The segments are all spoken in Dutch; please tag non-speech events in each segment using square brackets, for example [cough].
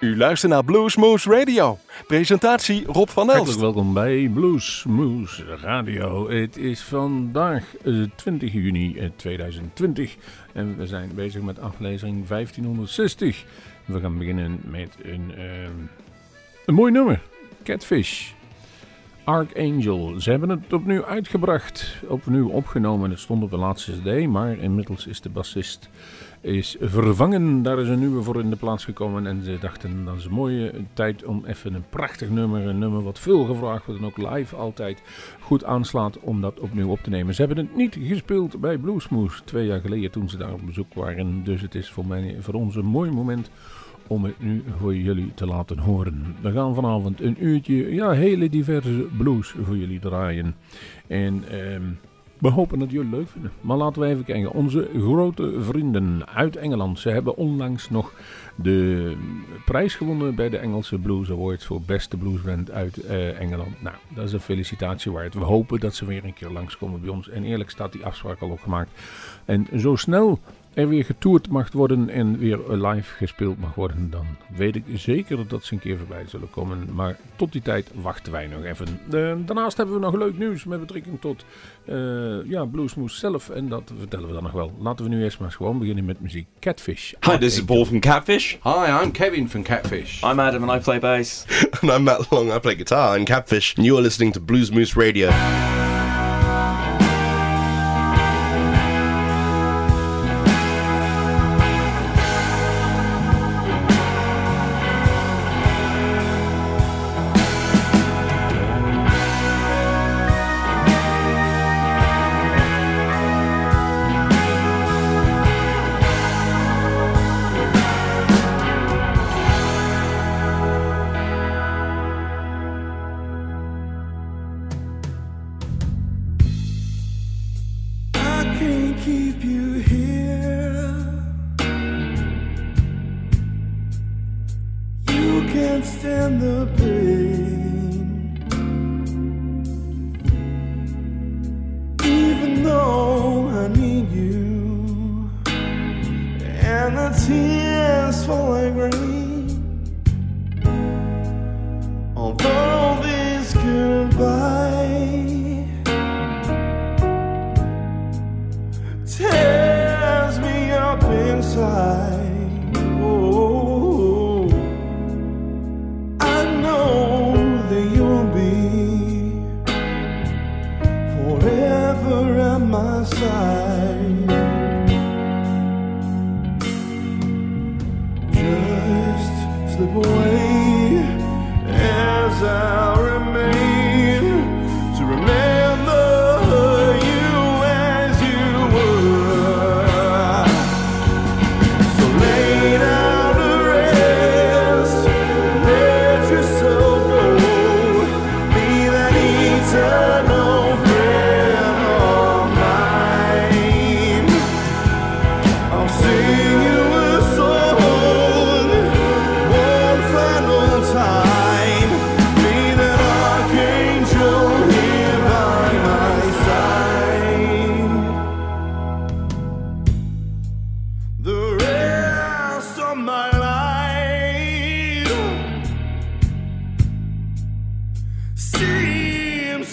U luistert naar Bluesmoose Radio. Presentatie Rob van Elst. Hartelijk welkom bij Bluesmoose Radio. Het is vandaag 20 eh, juni 2020 eh, en we zijn bezig met aflevering 1560. We gaan beginnen met een, uh, een mooi nummer, Catfish. Archangel. Ze hebben het opnieuw uitgebracht, opnieuw opgenomen. Het stond op de laatste CD, maar inmiddels is de bassist is vervangen. Daar is een nieuwe voor in de plaats gekomen. En ze dachten dat is een mooie tijd om even een prachtig nummer, een nummer wat veel gevraagd wordt en ook live altijd goed aanslaat om dat opnieuw op te nemen. Ze hebben het niet gespeeld bij Bluesmoose twee jaar geleden toen ze daar op bezoek waren. Dus het is voor, mij, voor ons een mooi moment om het nu voor jullie te laten horen. We gaan vanavond een uurtje, ja, hele diverse blues voor jullie draaien. En ehm, we hopen dat jullie het leuk vinden. Maar laten we even kijken. Onze grote vrienden uit Engeland. Ze hebben onlangs nog de prijs gewonnen bij de Engelse Blues Awards voor beste bluesband uit uh, Engeland. Nou, dat is een felicitatie waard. We hopen dat ze weer een keer langskomen bij ons. En eerlijk staat die afspraak al opgemaakt. En zo snel er weer getoerd mag worden en weer live gespeeld mag worden, dan weet ik zeker dat ze een keer voorbij zullen komen. Maar tot die tijd wachten wij nog even. Uh, daarnaast hebben we nog leuk nieuws met betrekking tot uh, ja, Bluesmoose zelf. En dat vertellen we dan nog wel. Laten we nu eerst maar gewoon beginnen met muziek. Catfish. Hi, this is Paul from Catfish. Hi, I'm Kevin from Catfish. I'm Adam and I play bass. [laughs] and I'm Matt Long, I play guitar in Catfish. And you're listening to Bluesmoose Radio.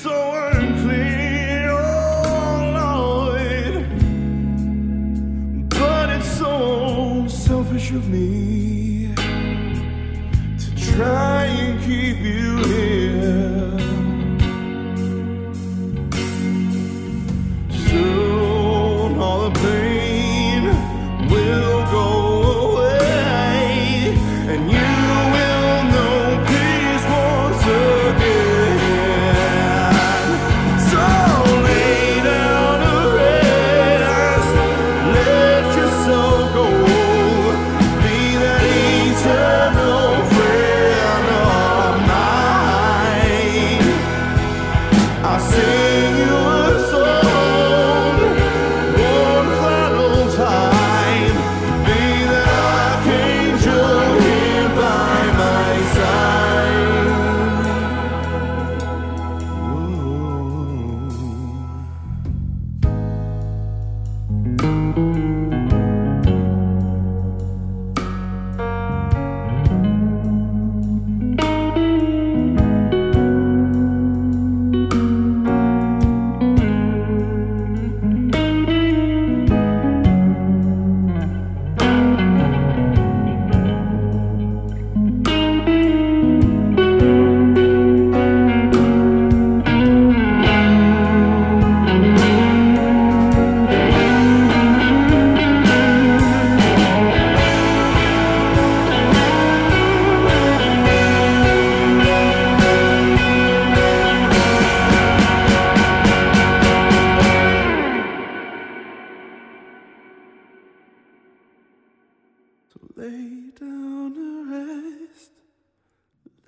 so unclear, oh Lord. But it's so selfish of me to try.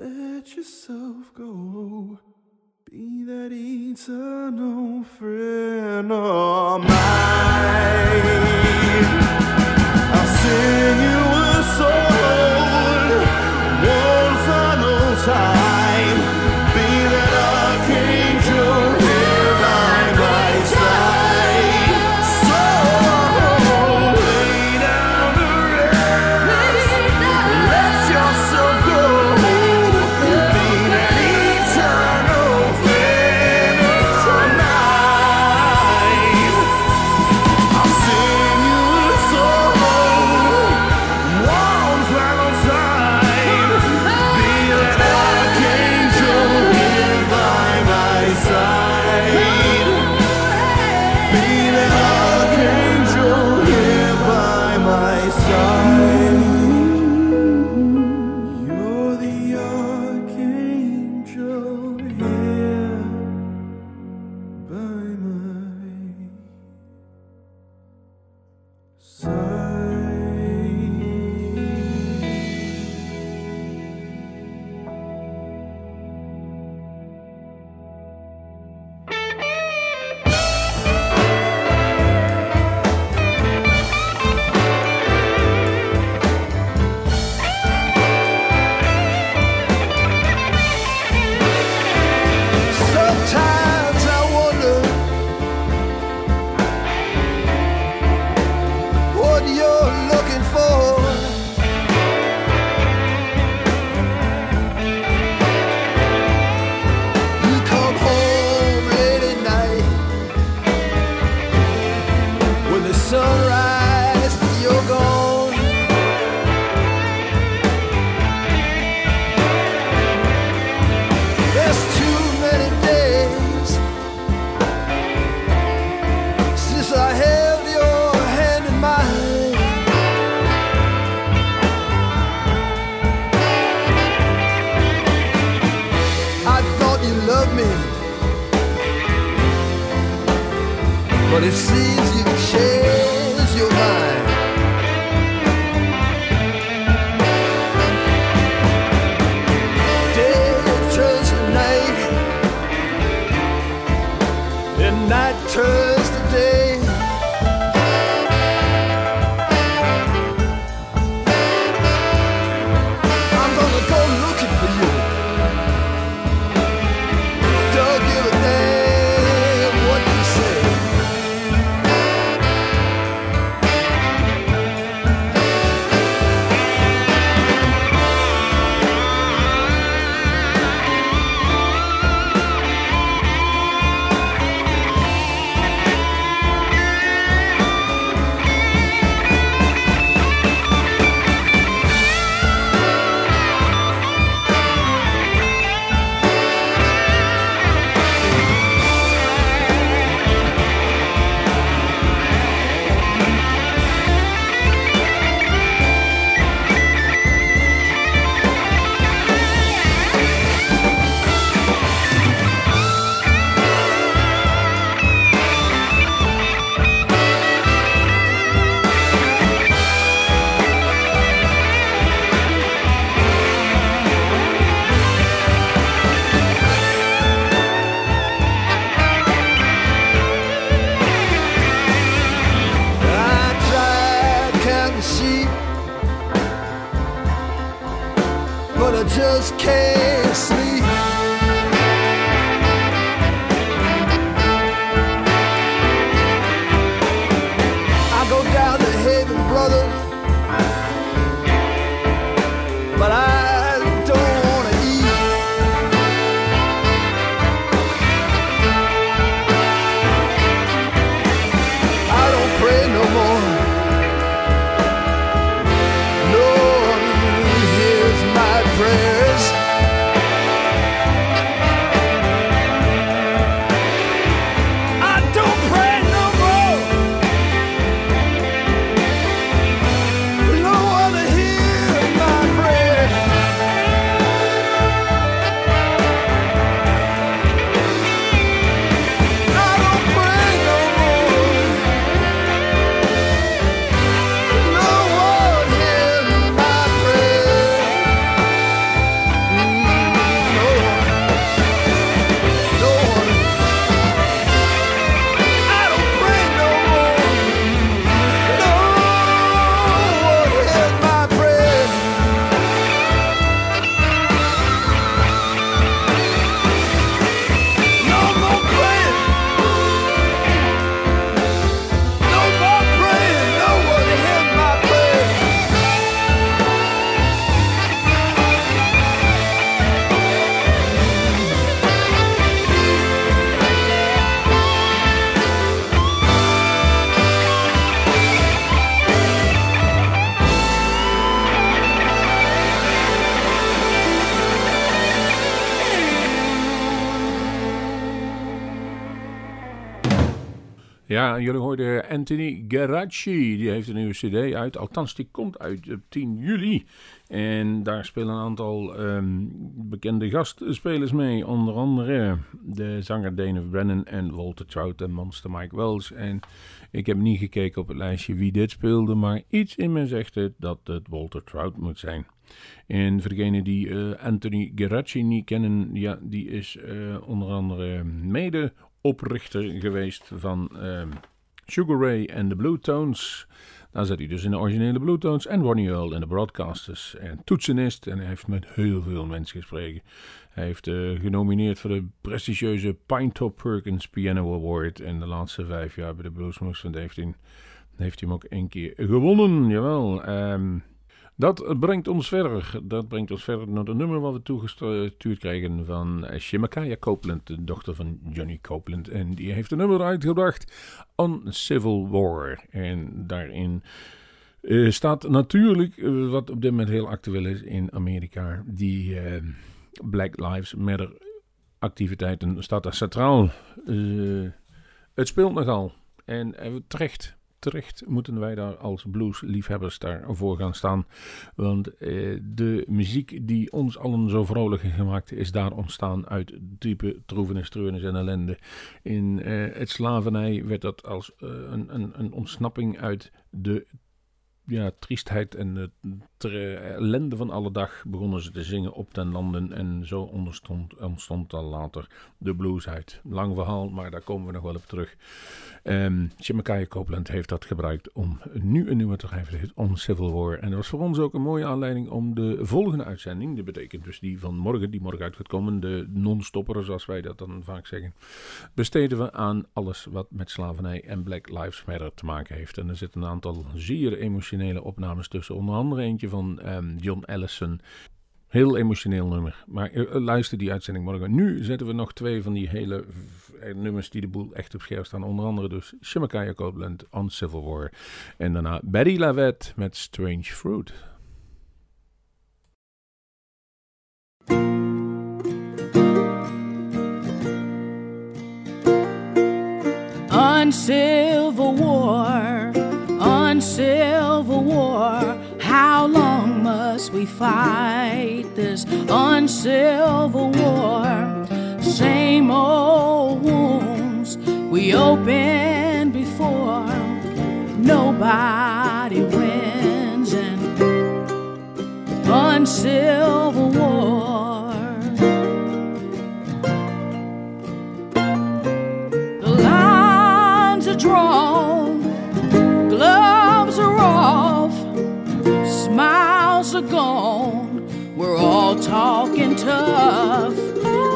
Let yourself go. Be that eternal friend of mine. I'll sing you. alright. Ja, jullie hoorden Anthony Garacci. Die heeft een nieuwe CD uit. Althans, die komt uit op 10 juli. En daar spelen een aantal ehm, bekende gastspelers mee. Onder andere de zanger Dana Brennan en Walter Trout en Monster Mike Wells. En ik heb niet gekeken op het lijstje wie dit speelde, maar iets in me zegt het dat het Walter Trout moet zijn. En voor degenen die eh, Anthony Garacci niet kennen, ja, die is eh, onder andere mede oprichter geweest van ehm, Sugar Ray en de Blue Tones. Daar zat hij dus in de originele Blue Tones en Ronnie Earl en de Broadcasters en toetsenist. En hij heeft met heel veel mensen gesproken. Hij heeft uh, genomineerd voor de prestigieuze Pinetop Perkins Piano Award. En de laatste vijf jaar bij de van 15 heeft hij hem ook één keer gewonnen. Jawel. Um, dat brengt ons verder. Dat brengt ons verder naar het nummer wat we toegestuurd krijgen van Shimakaya Copeland, de dochter van Johnny Copeland. En die heeft een nummer uitgebracht, On Civil War. En daarin uh, staat natuurlijk, uh, wat op dit moment heel actueel is in Amerika, die Black Lives Matter activiteiten staat daar centraal. het speelt nogal. En terecht terecht moeten wij daar als bluesliefhebbers daarvoor gaan staan. Want eh, de muziek die ons allen zo vrolijk gemaakt is daar ontstaan uit diepe troevenis, treurnis en ellende. In eh, het slavernij werd dat als uh, een, een, een ontsnapping uit de ja, triestheid en de ellende van alle dag begonnen ze te zingen op den landen. En zo ontstond, ontstond dan later de blues uit. Lang verhaal, maar daar komen we nog wel op terug. Um, Copeland heeft dat gebruikt om nu een nieuwe te schrijven. On Civil War. En dat was voor ons ook een mooie aanleiding om de volgende uitzending, dat betekent dus die van morgen, die morgen uit gaat komen, de non-stopper zoals wij dat dan vaak zeggen, besteden we aan alles wat met slavernij en Black Lives Matter te maken heeft. En er zitten een aantal zeer emotionele opnames tussen. Onder andere eentje van um, John Allison. Heel emotioneel nummer. Maar uh, luister die uitzending morgen. Nu zetten we nog twee van die hele uh, nummers die de boel echt op scherp staan. Onder andere dus Shimakaya Copeland on Civil War. En daarna Betty Lavette met Strange Fruit. On Civil War, on Civil War. How long must we fight this uncivil war? Same old wounds we opened before. Nobody wins in uncivil talking tough.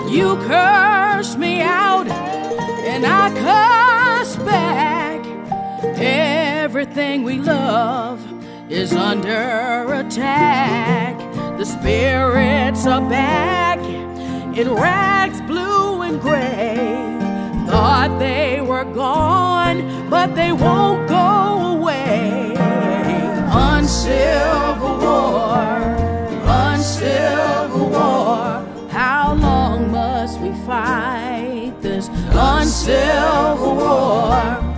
You curse me out, and I curse back. Everything we love is under attack. The spirits are back in rags blue and gray. Thought they were gone, but they won't go away uncivil war, uncivil war. How long must we fight this uncivil war?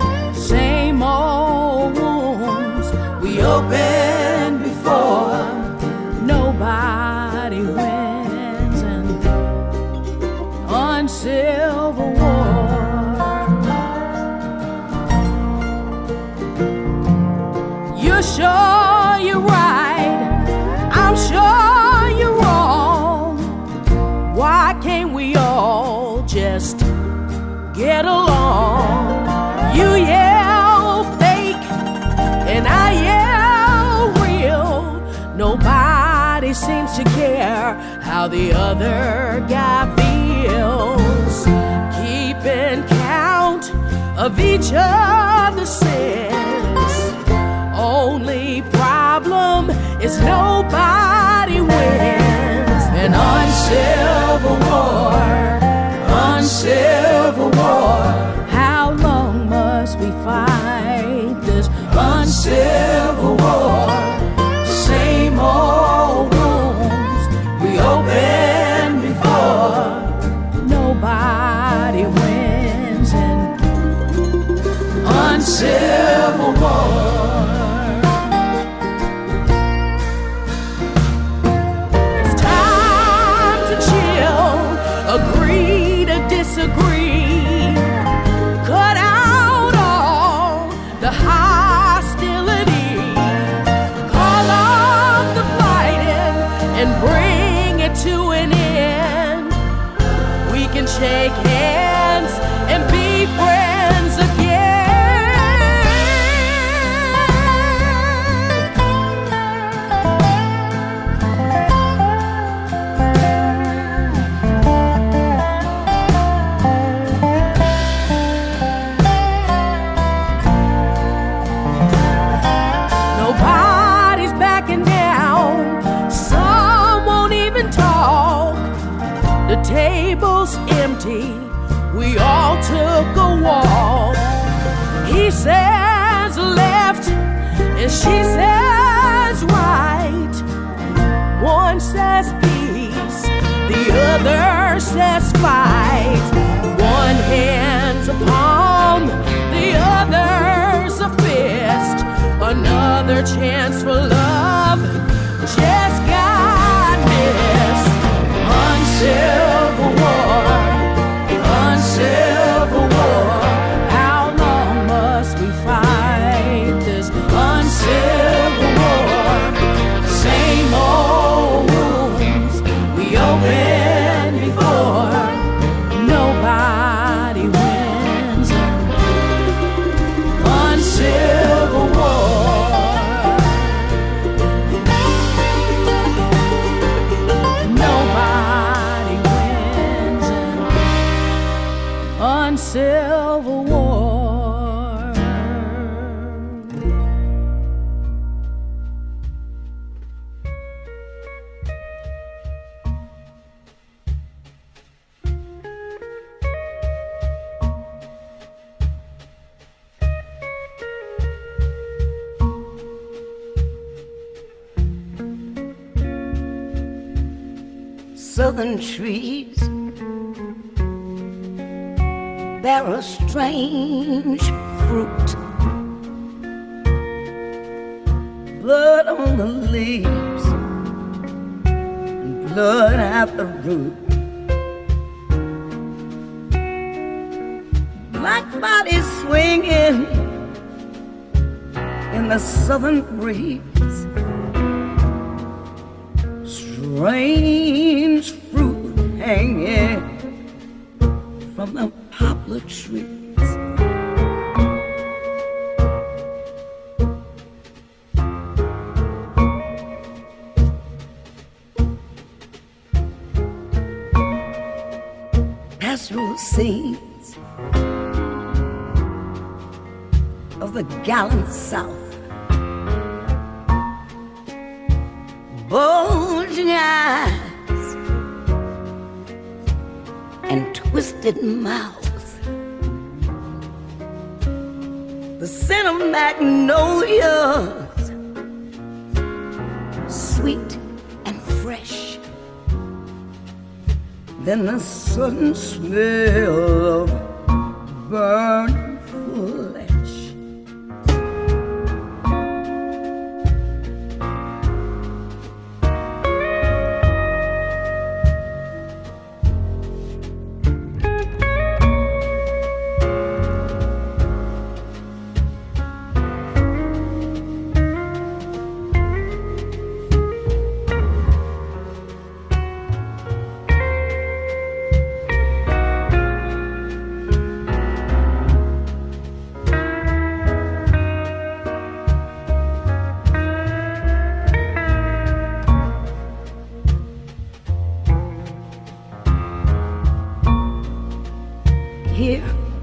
Other guy feels. Keeping count of each other's sins. Only problem is nobody wins. An uncivil war, uncivil war. How long must we fight this uncivil war? Oh. Blood on the leaves and blood at the root. Black bodies swinging in the southern breeze. Strange fruit hanging from the poplar trees. Scenes of the gallant South. bulging eyes and twisted mouths. The scent of magnolias, Then the sudden smell of burnt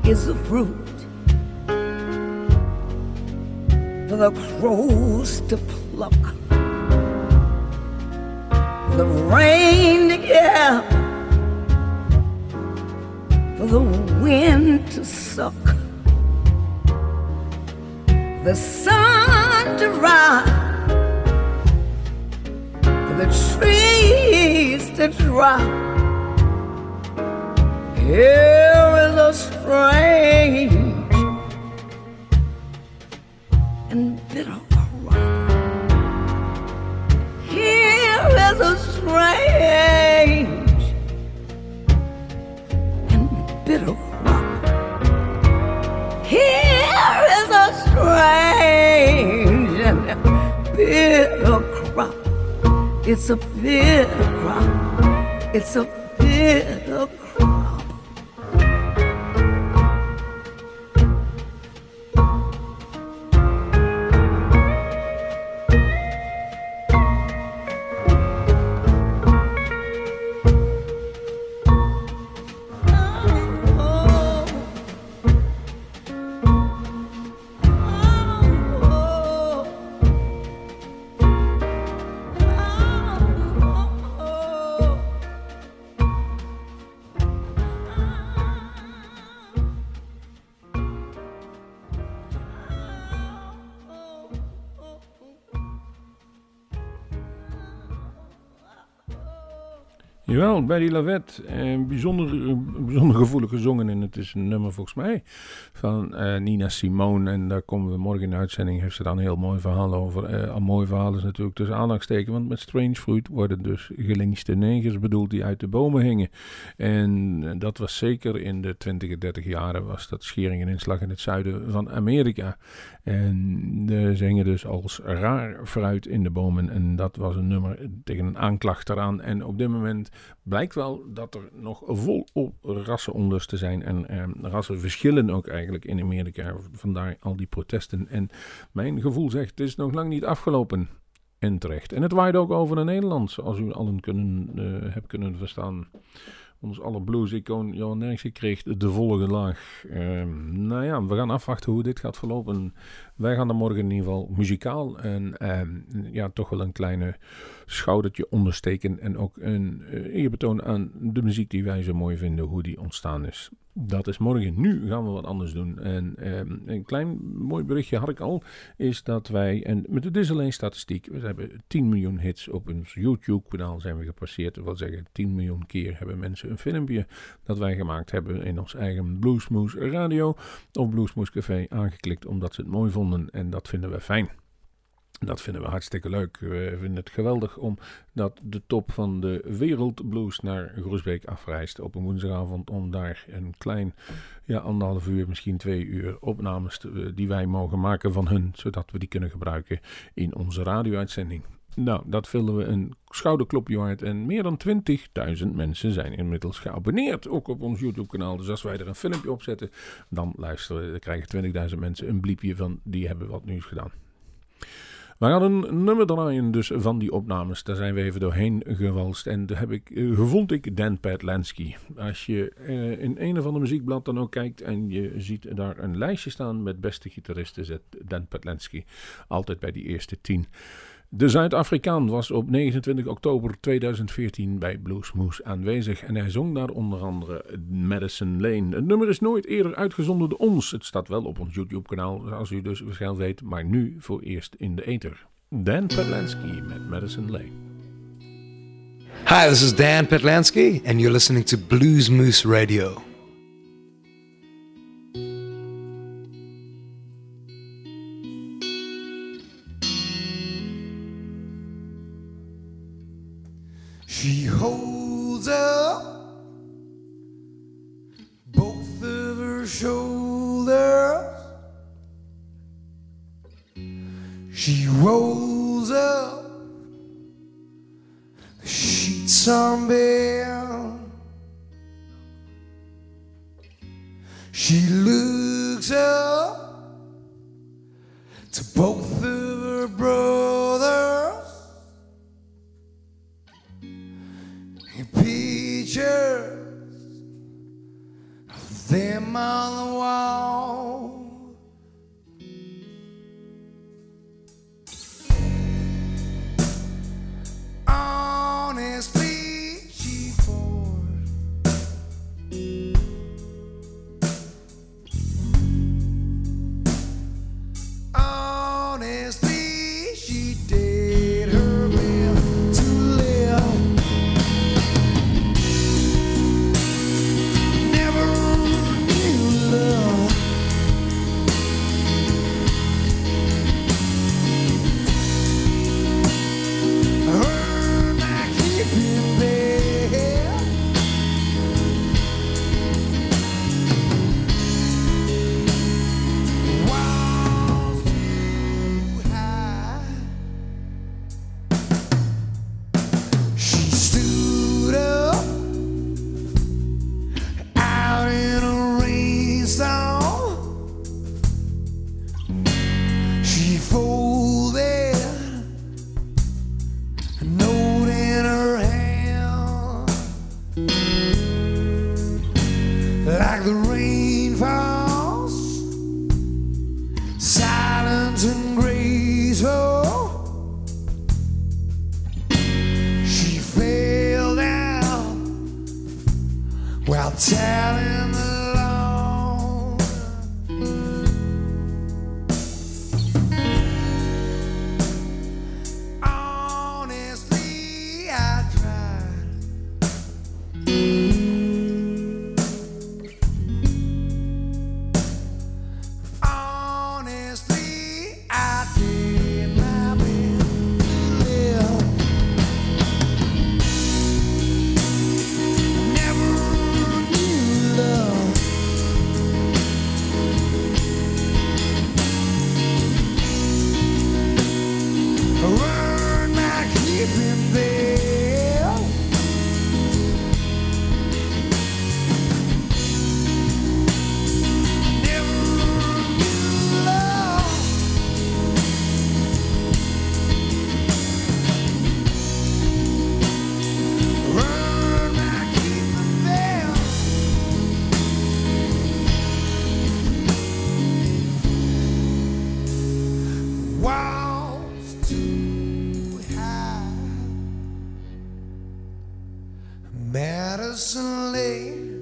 is the fruit for the crows to pluck, for the rain to get, for the wind to suck, the sun to rise, for the trees to drop. Here is a strange and bitter crop. Here is a strange and bitter. Here is a strange and bitter crop. It's a bitter crop. It's a bitter Jawel, Betty Lavette. Eh, bijzonder, eh, bijzonder gevoelig gezongen. En het is een nummer volgens mij van eh, Nina Simone. En daar komen we morgen in de uitzending. Heeft ze dan een heel mooi verhaal over. Eh, een mooi verhaal is natuurlijk tussen aandachtstekens. Want met Strange Fruit worden dus gelinchte negers bedoeld die uit de bomen hingen. En dat was zeker in de 20 en 30 jaren. Was dat schering en inslag in het zuiden van Amerika. En eh, ze dus als raar fruit in de bomen. En dat was een nummer tegen een aanklacht eraan. En op dit moment blijkt wel dat er nog volop rassenonlust te zijn. En eh, rassenverschillen ook eigenlijk in Amerika. Vandaar al die protesten. En mijn gevoel zegt, het is nog lang niet afgelopen. En terecht. En het waait ook over naar Nederland, zoals u allen kunnen, eh, hebt kunnen verstaan. Ons alle blues-icoon Johan Derksen kreeg de volle laag. Ehm, nou ja, we gaan afwachten hoe dit gaat verlopen. Wij gaan er morgen in ieder geval muzikaal en ehm, ja, toch wel een kleine schoudertje ondersteken. En ook een eh, eerbetoon aan de muziek die wij zo mooi vinden, hoe die ontstaan is. Dat is morgen. Nu gaan we wat anders doen. En ehm, een klein mooi berichtje had ik al, is dat wij, en met dit is alleen statistiek, we hebben 10 miljoen hits op ons YouTube-kanaal zijn we gepasseerd. Dat wil zeggen, 10 miljoen keer hebben mensen een filmpje dat wij gemaakt hebben in ons eigen Bluesmoes Radio of Bluesmoes Café aangeklikt, omdat ze het mooi vonden en dat vinden we fijn. Dat vinden we hartstikke leuk. We vinden het geweldig omdat de top van de wereldblues naar Groesbeek afreist op een woensdagavond. Om daar een klein, ja, anderhalf uur, misschien twee uur opnames te- die wij mogen maken van hun. Zodat we die kunnen gebruiken in onze radio-uitzending. Nou, dat vinden we een schouderklopje waard. En meer dan 20.000 mensen zijn inmiddels geabonneerd. Ook op ons YouTube-kanaal. Dus als wij er een filmpje op zetten, dan luisteren, krijgen 20.000 mensen een bliepje van die hebben wat nieuws gedaan. We een nummer draaien dus van die opnames. Daar zijn we even doorheen gewalst. En daar heb ik, eh, ik Dan Patlansky. Als je eh, in een of ander muziekblad dan ook kijkt en je ziet daar een lijstje staan met beste gitaristen, zet Dan Patlansky altijd bij die eerste tien. De Zuid-Afrikaan was op 29 oktober 2014 bij Bluesmoose aanwezig en hij zong daar onder andere Madison Lane. Het nummer is nooit eerder uitgezonden door ons. Het staat wel op ons YouTube-kanaal, zoals u dus waarschijnlijk weet, maar nu voor eerst in de ether. Dan Patlansky met Madison Lane. Hi, this is Dan Petlansky, and you're listening to Blues Moose Radio. She holds up both of her shoulders. She rolls up the sheets on bed. Madison Lane.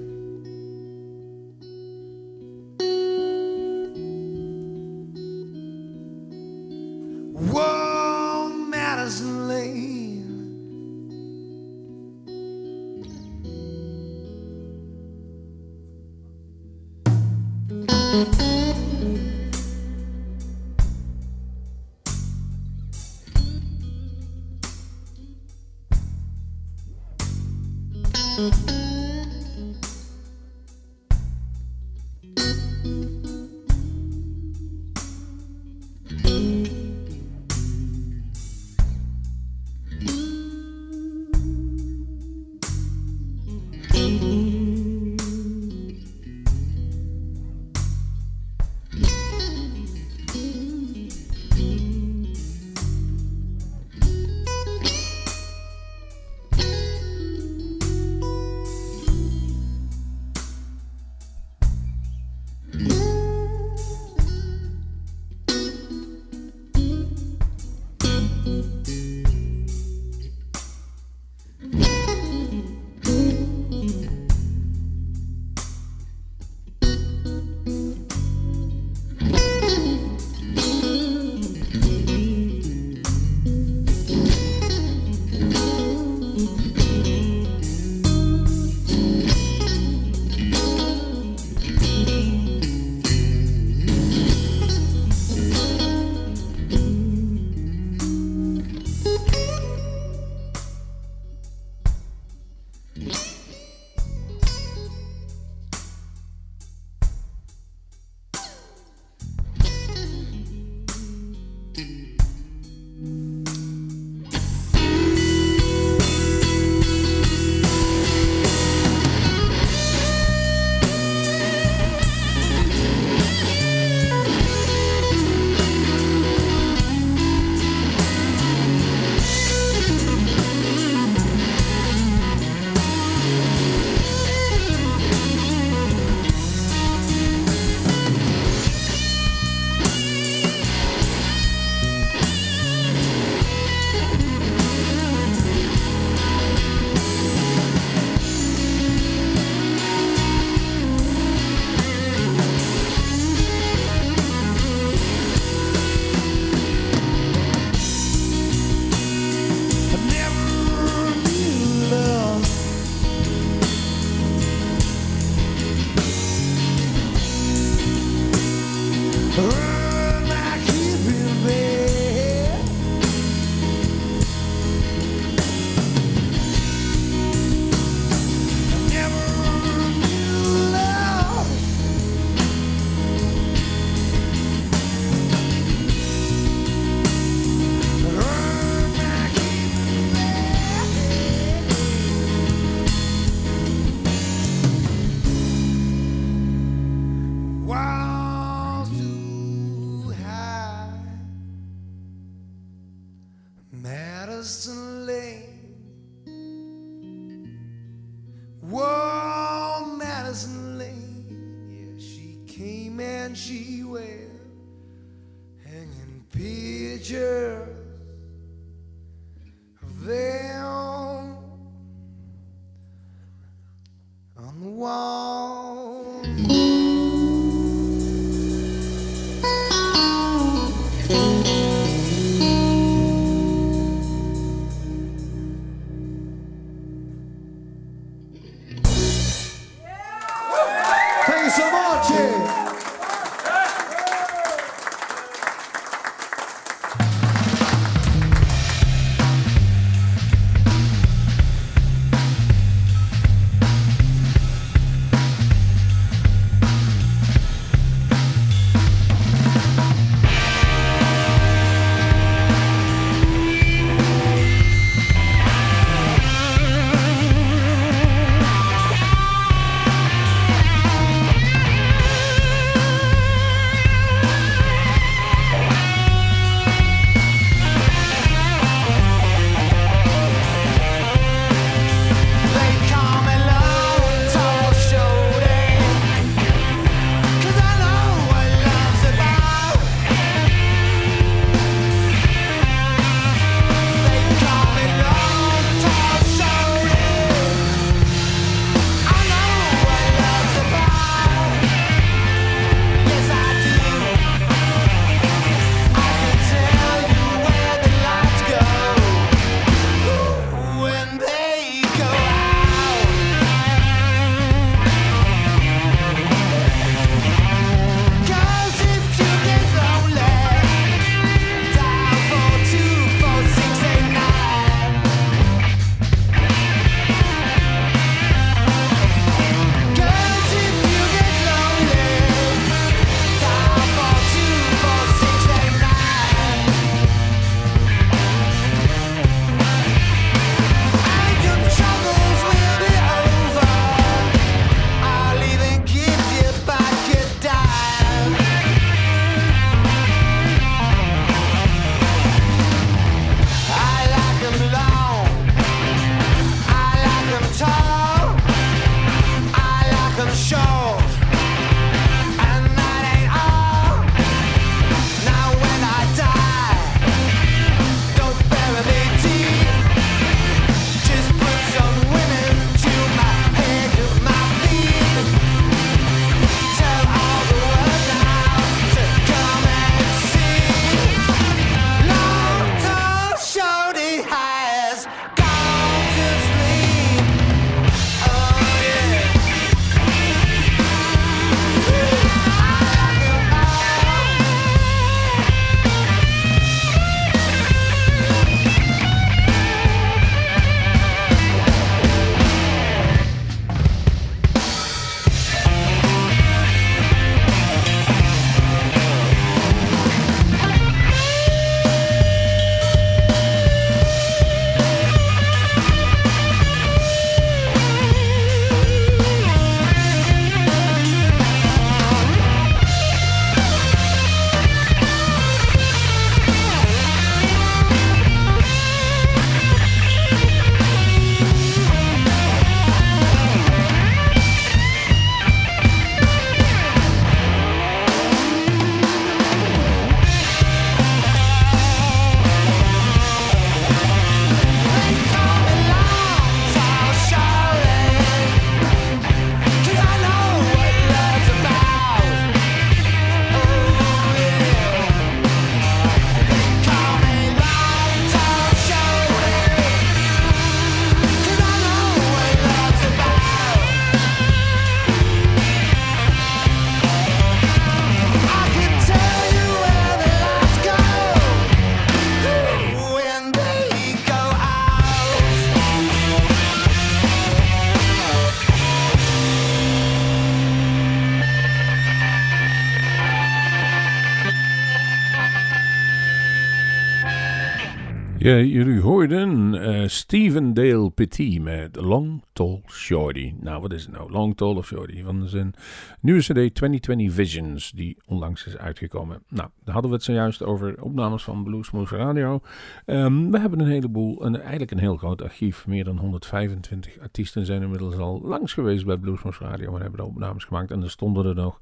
Ja, jullie hoorden uh, Stephen Dale Petit met Long Tall Shorty. Nou, wat is het nou? Long Tall of Shorty? Van zijn nieuwe CD 2020 Visions, die onlangs is uitgekomen. Nou, daar hadden we het zojuist over opnames van Bluesmoose Radio. Um, we hebben een heleboel, een, eigenlijk een heel groot archief. Meer dan 125 artiesten zijn inmiddels al langs geweest bij Bluesmoose Radio en hebben de opnames gemaakt. En er stonden er nog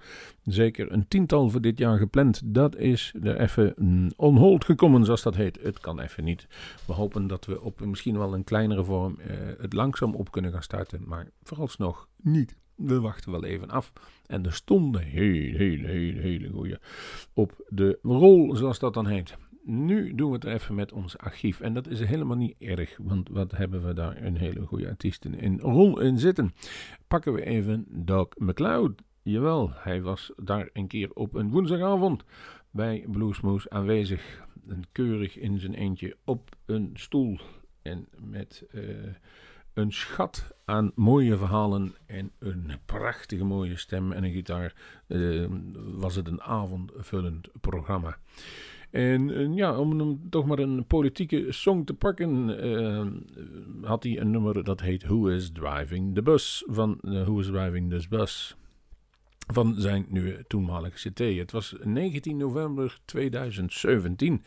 zeker een tiental voor dit jaar gepland. Dat is er even mm, on hold gekomen, zoals dat heet. Het kan even niet. We hopen dat we op misschien wel een kleinere vorm uh, het langzaam op kunnen gaan starten, maar vooralsnog niet. We wachten wel even af. En er stonden hele, hele, hele, hele goede op de rol, zoals dat dan heet. Nu doen we het even met ons archief. En dat is helemaal niet erg, want wat hebben we daar een hele goede artiesten in rol in zitten. Pakken we even Doug McLeod. Jawel, hij was daar een keer op een woensdagavond bij Bluesmoose aanwezig keurig in zijn eentje op een stoel. En met uh, een schat aan mooie verhalen en een prachtige mooie stem en een gitaar uh, was het een avondvullend programma. En uh, ja, om hem toch maar een politieke song te pakken, had hij een nummer dat heet Who is Driving the Bus van Who is Driving This Bus van zijn nieuwe toenmalige CT. Het was 19 november 2017.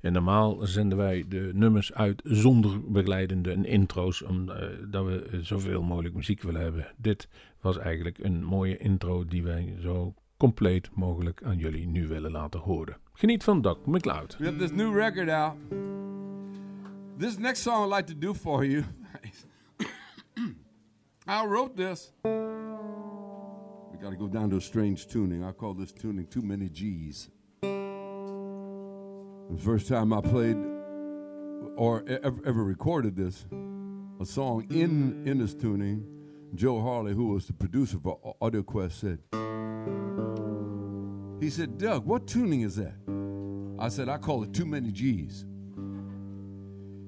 En normaal zenden wij de nummers uit zonder begeleidende en intro's, omdat uh, we zoveel mogelijk muziek willen hebben. Dit was eigenlijk een mooie intro die wij zo compleet mogelijk aan jullie nu willen laten horen. Geniet van Doc McLeod. We have this new record out. This next song I'd like to do for you. [coughs] I wrote this. Got to go down to a strange tuning. I call this tuning too many G's. The first time I played or ever, ever recorded this, a song in, in this tuning, Joe Harley, who was the producer for Audio Quest, said, he said, Doug, what tuning is that? I said, I call it too many G's.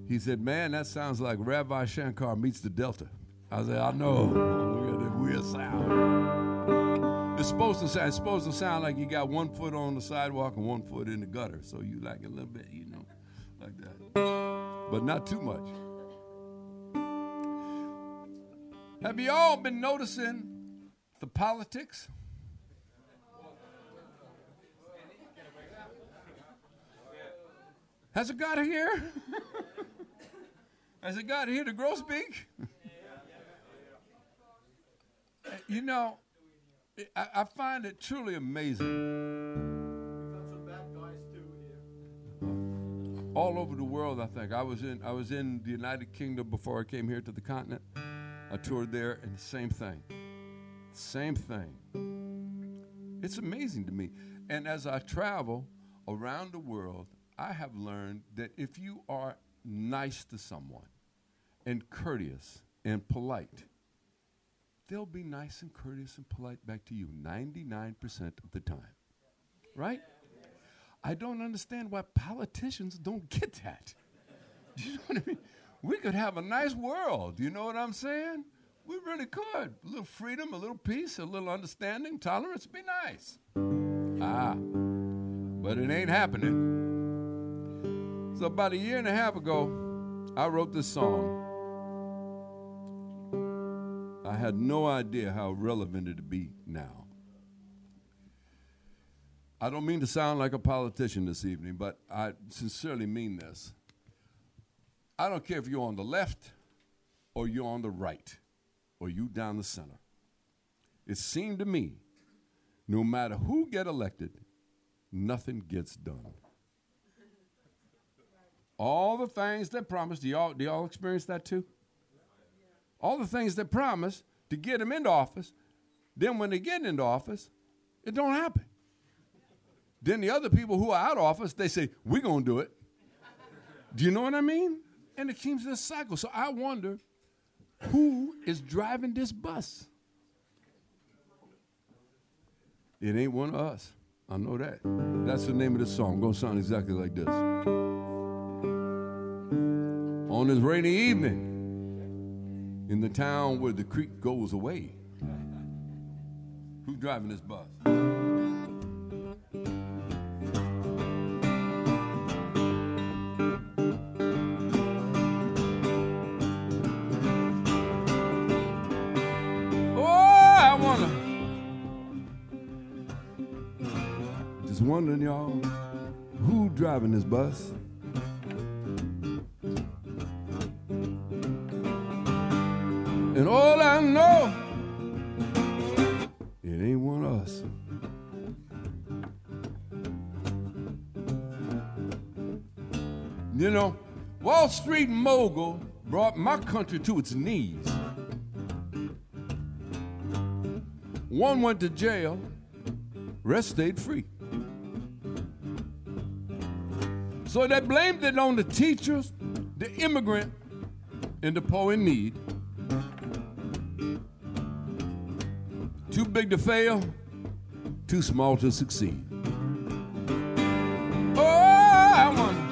He said, man, that sounds like Rabbi Shankar meets the Delta. I said, I know. [laughs] Look at that weird sound. It's supposed to sound, it's supposed to sound like you got one foot on the sidewalk and one foot in the gutter. So you like a little bit, you know, like that. But not too much. Have you all been noticing the politics? Has it got here? [laughs] Has it got here to Grossbeak? [laughs] you know, I, I find it truly amazing. All over the world, I think. I was in I was in the United Kingdom before I came here to the continent. I toured there, and the same thing. Same thing. It's amazing to me. And as I travel around the world, I have learned that if you are nice to someone and courteous and polite, they'll be nice and courteous and polite back to you 99% of the time. Right? I don't understand why politicians don't get that. [laughs] you know what I mean? We could have a nice world. You know what I'm saying? We really could. A little freedom, a little peace, a little understanding, tolerance be nice. Ah, but it ain't happening. So, about a year and a half ago, I wrote this song. I had no idea how relevant it'd be now. I don't mean to sound like a politician this evening, but I sincerely mean this. I don't care if you're on the left or you're on the right or you down the center. It seemed to me, no matter who get elected, nothing gets done. All the things they promised, do y'all, do y'all experience that too? All the things they promised to get them into office. Then when they get into office, it don't happen. Then the other people who are out of office, they say, we're going to do it. Do you know what I mean? And it keeps this cycle. So I wonder who is driving this bus? It ain't one of us. I know that. That's the name of the song. Gonna sound exactly like this. On this rainy evening, in the town where the creek goes away. Who's driving this bus? Oh, just wondering, y'all, who driving this bus? And all I know, it ain't one of us. You know, Wall Street mogul brought my country to its knees. One went to jail, rest stayed free. So they blamed it on the teachers, the immigrant, and the poor in need. Too big to fail, too small to succeed. Oh, I wonder.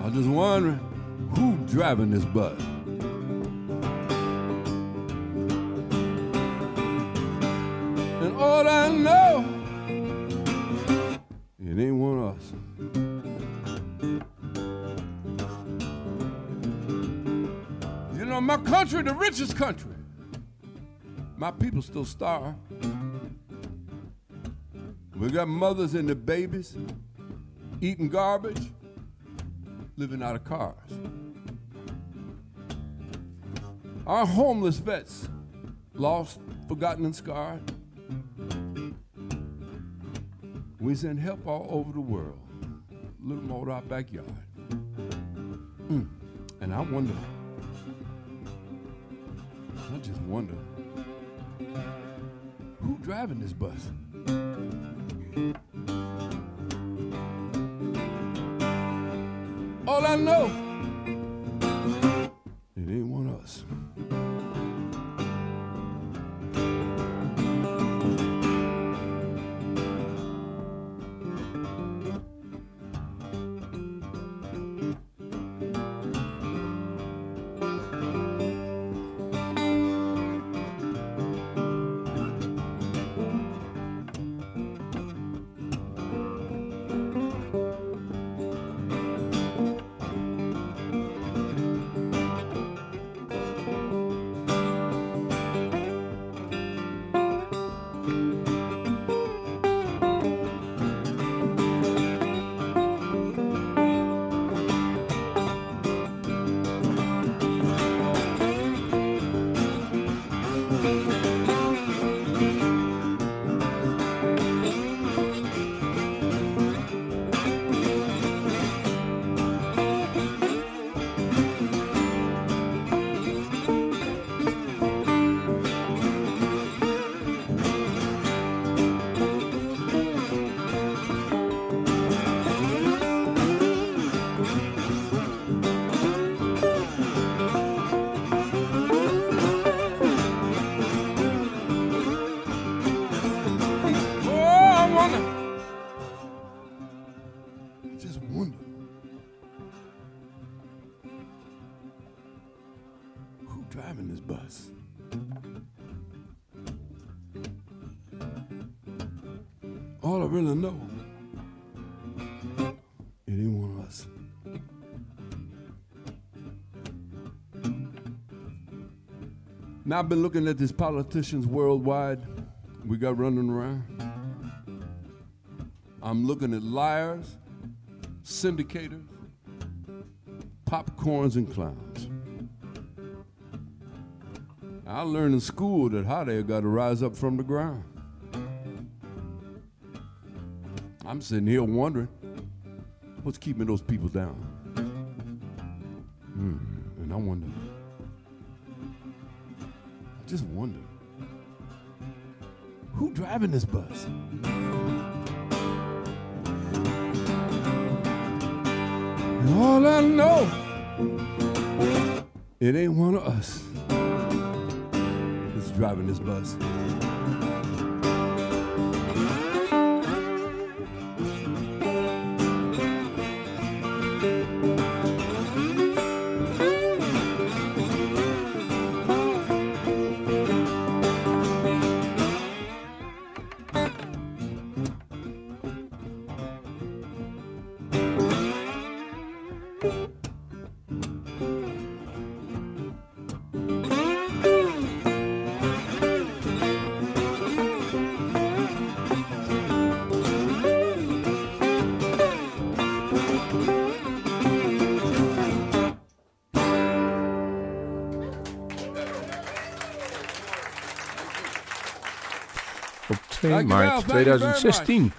I just wondering who driving this bus. And all I know, country, the richest country, my people still starve. We got mothers and the babies eating garbage, living out of cars. Our homeless vets, lost, forgotten, and scarred. We send help all over the world, a little more to our backyard. Mm. And I wonder, driving this bus? All I know, Really know, ain't one of us. Now I've been looking at these politicians worldwide we got running around. I'm looking at liars, syndicators, popcorns, and clowns. I learned in school that hot air got to rise up from the ground. I'm sitting here wondering what's keeping those people down. Hmm, and I wonder, I just wonder, who driving this bus? And all I know, it ain't one of us that's driving this bus. Dankjewel, maart thank you very 2016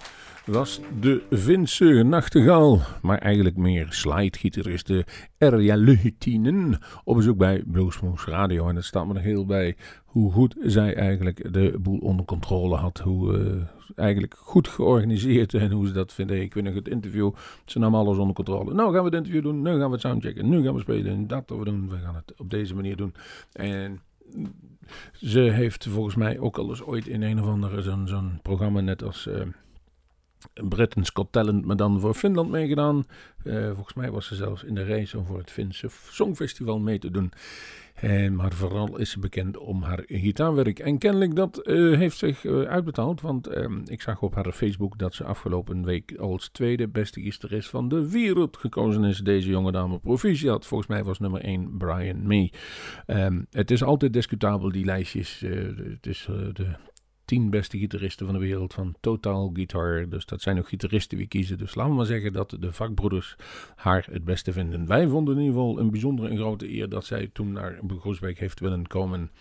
was de Vinse nachtegaal, maar eigenlijk meer slidegitarist, de Erja Lutinen, op bezoek bij Bluesmoose Radio. En het staat me nog heel bij hoe goed zij eigenlijk de boel onder controle had. Hoe eh, eigenlijk goed georganiseerd en hoe ze dat vinden. Ik weet nog het interview, ze nam alles onder controle. Nou gaan we het interview doen, nu gaan we het soundchecken, nu gaan we spelen, dat we doen. We gaan het op deze manier doen. En ze heeft volgens mij ook al eens ooit in een of andere zo'n zo'n programma net als... Britain's Got Talent, maar dan voor Finland meegedaan. Eh, volgens mij was ze zelfs in de race om voor het Finse Songfestival mee te doen. En, maar vooral is ze bekend om haar gitaarwerk. En kennelijk dat eh, heeft zich eh, uitbetaald. Want ehm, ik zag op haar Facebook dat ze afgelopen week als tweede beste gitarist van de wereld gekozen is. Deze jonge dame proficiat. Volgens mij was nummer 1 Brian May. Ehm, het is altijd discutabel die lijstjes. Het is de tien beste gitaristen van de wereld van Total Guitar. Dus dat zijn ook gitaristen die kiezen. Dus laten we maar zeggen dat de vakbroeders haar het beste vinden. Wij vonden in ieder geval een bijzondere en grote eer dat zij toen naar Groesbeek heeft willen komen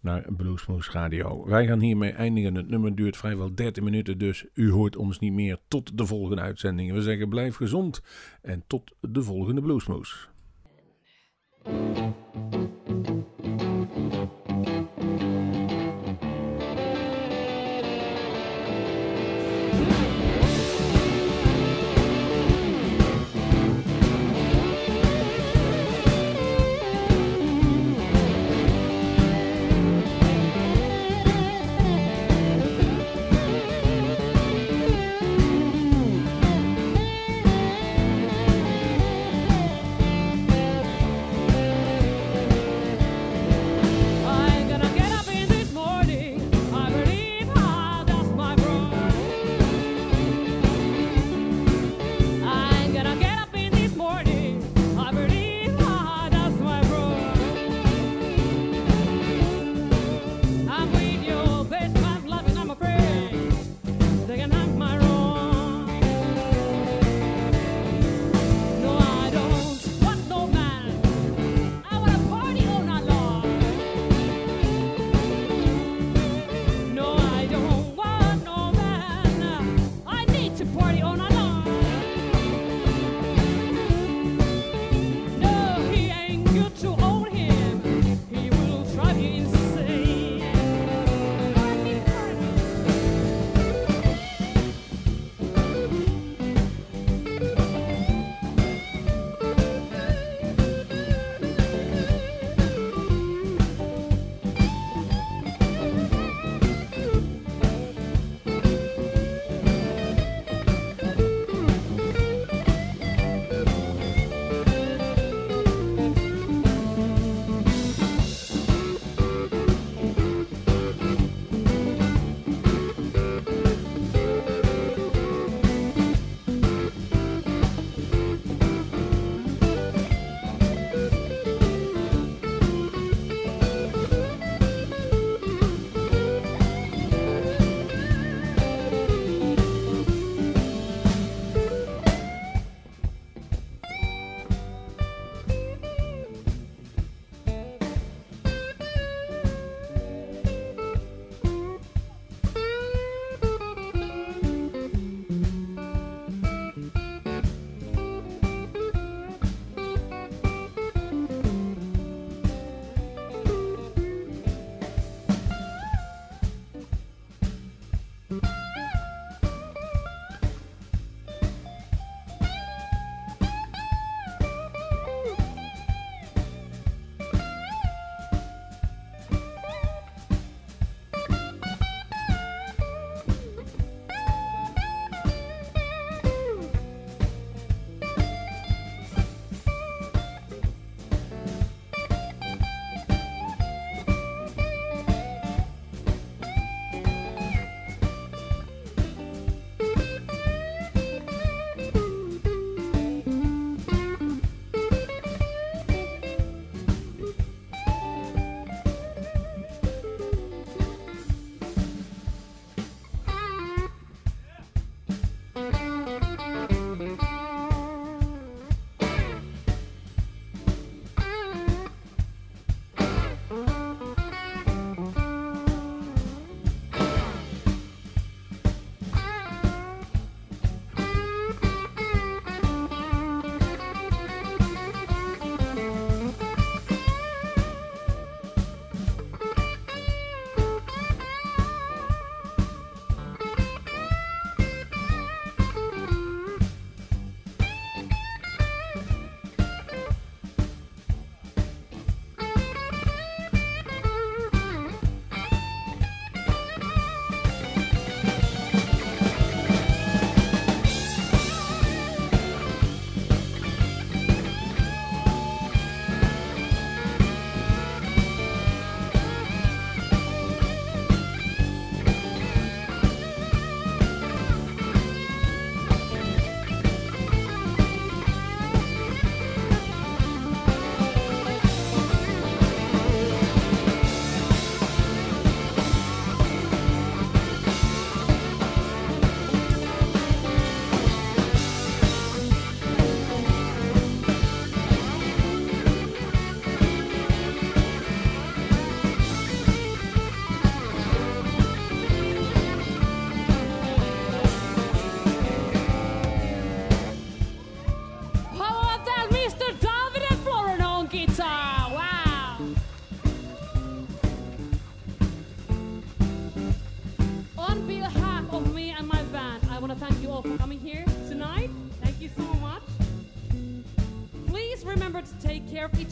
naar Bluesmoose Radio. Wij gaan hiermee eindigen. Het nummer duurt vrijwel 13 minuten, dus u hoort ons niet meer tot de volgende uitzending. We zeggen blijf gezond en tot de volgende Bluesmoose.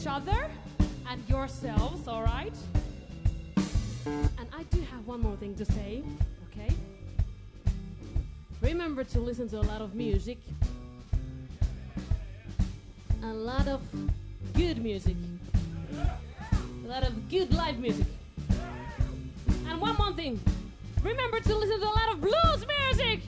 each other and yourselves, all right? And I do have one more thing to say, okay? Remember to listen to a lot of music. A lot of good music. A lot of good live music. And one more thing. Remember to listen to a lot of blues music.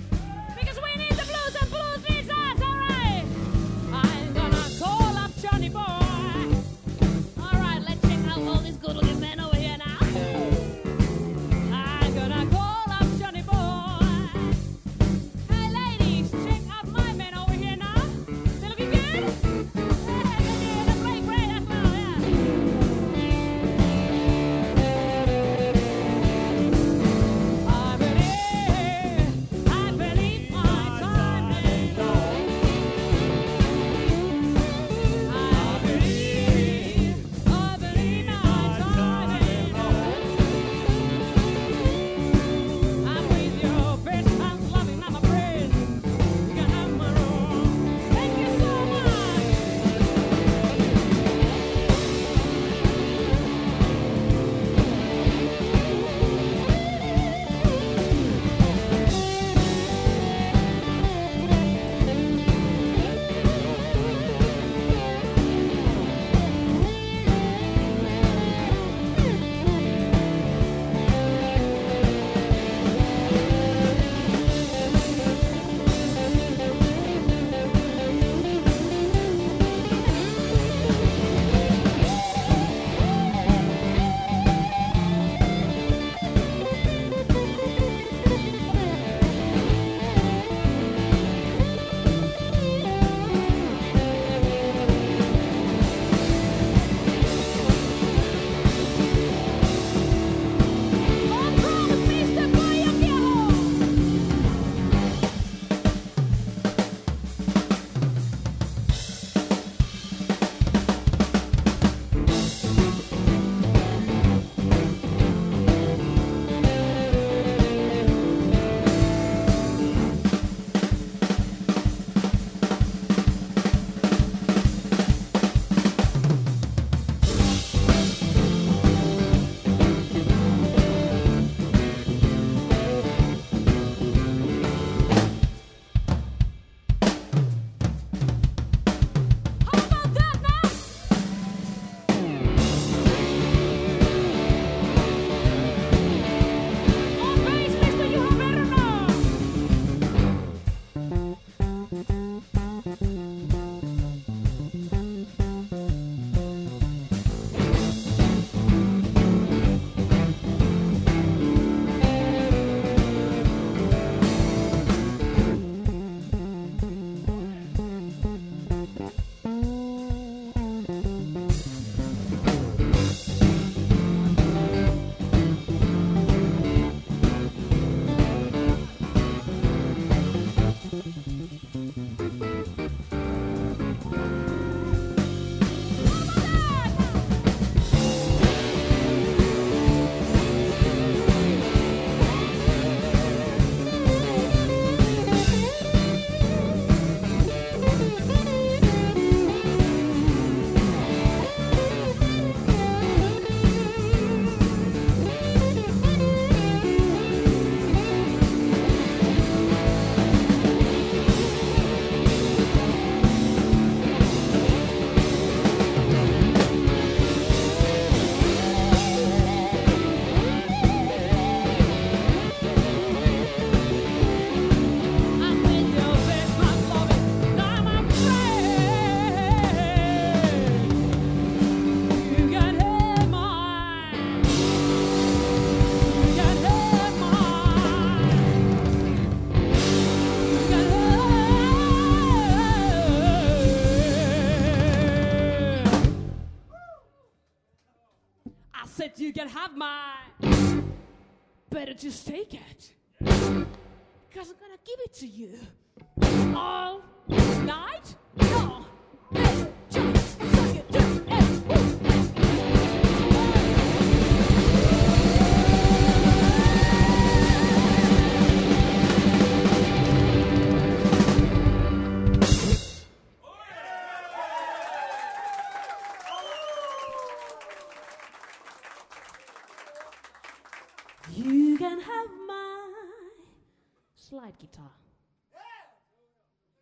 Slide guitar.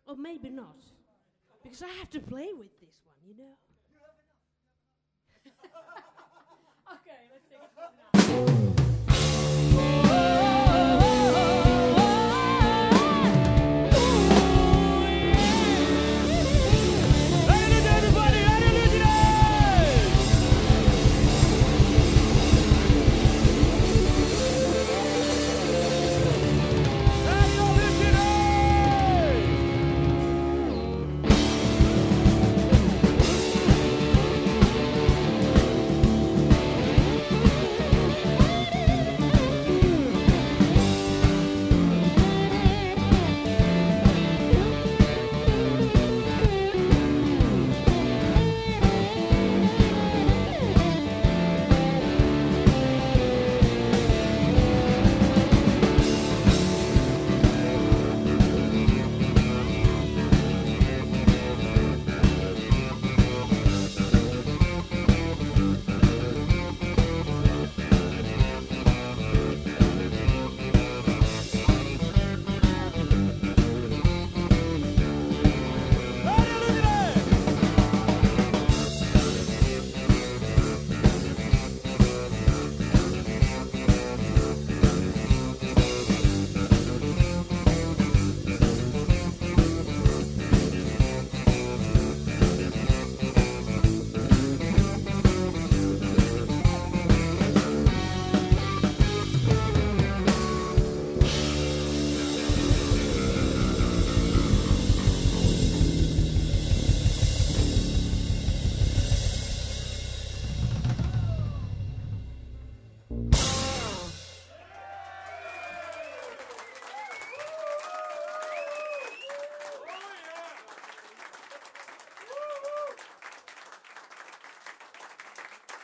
Or maybe not. Because I have to play with this one, you know? [laughs] okay, let's take it [laughs]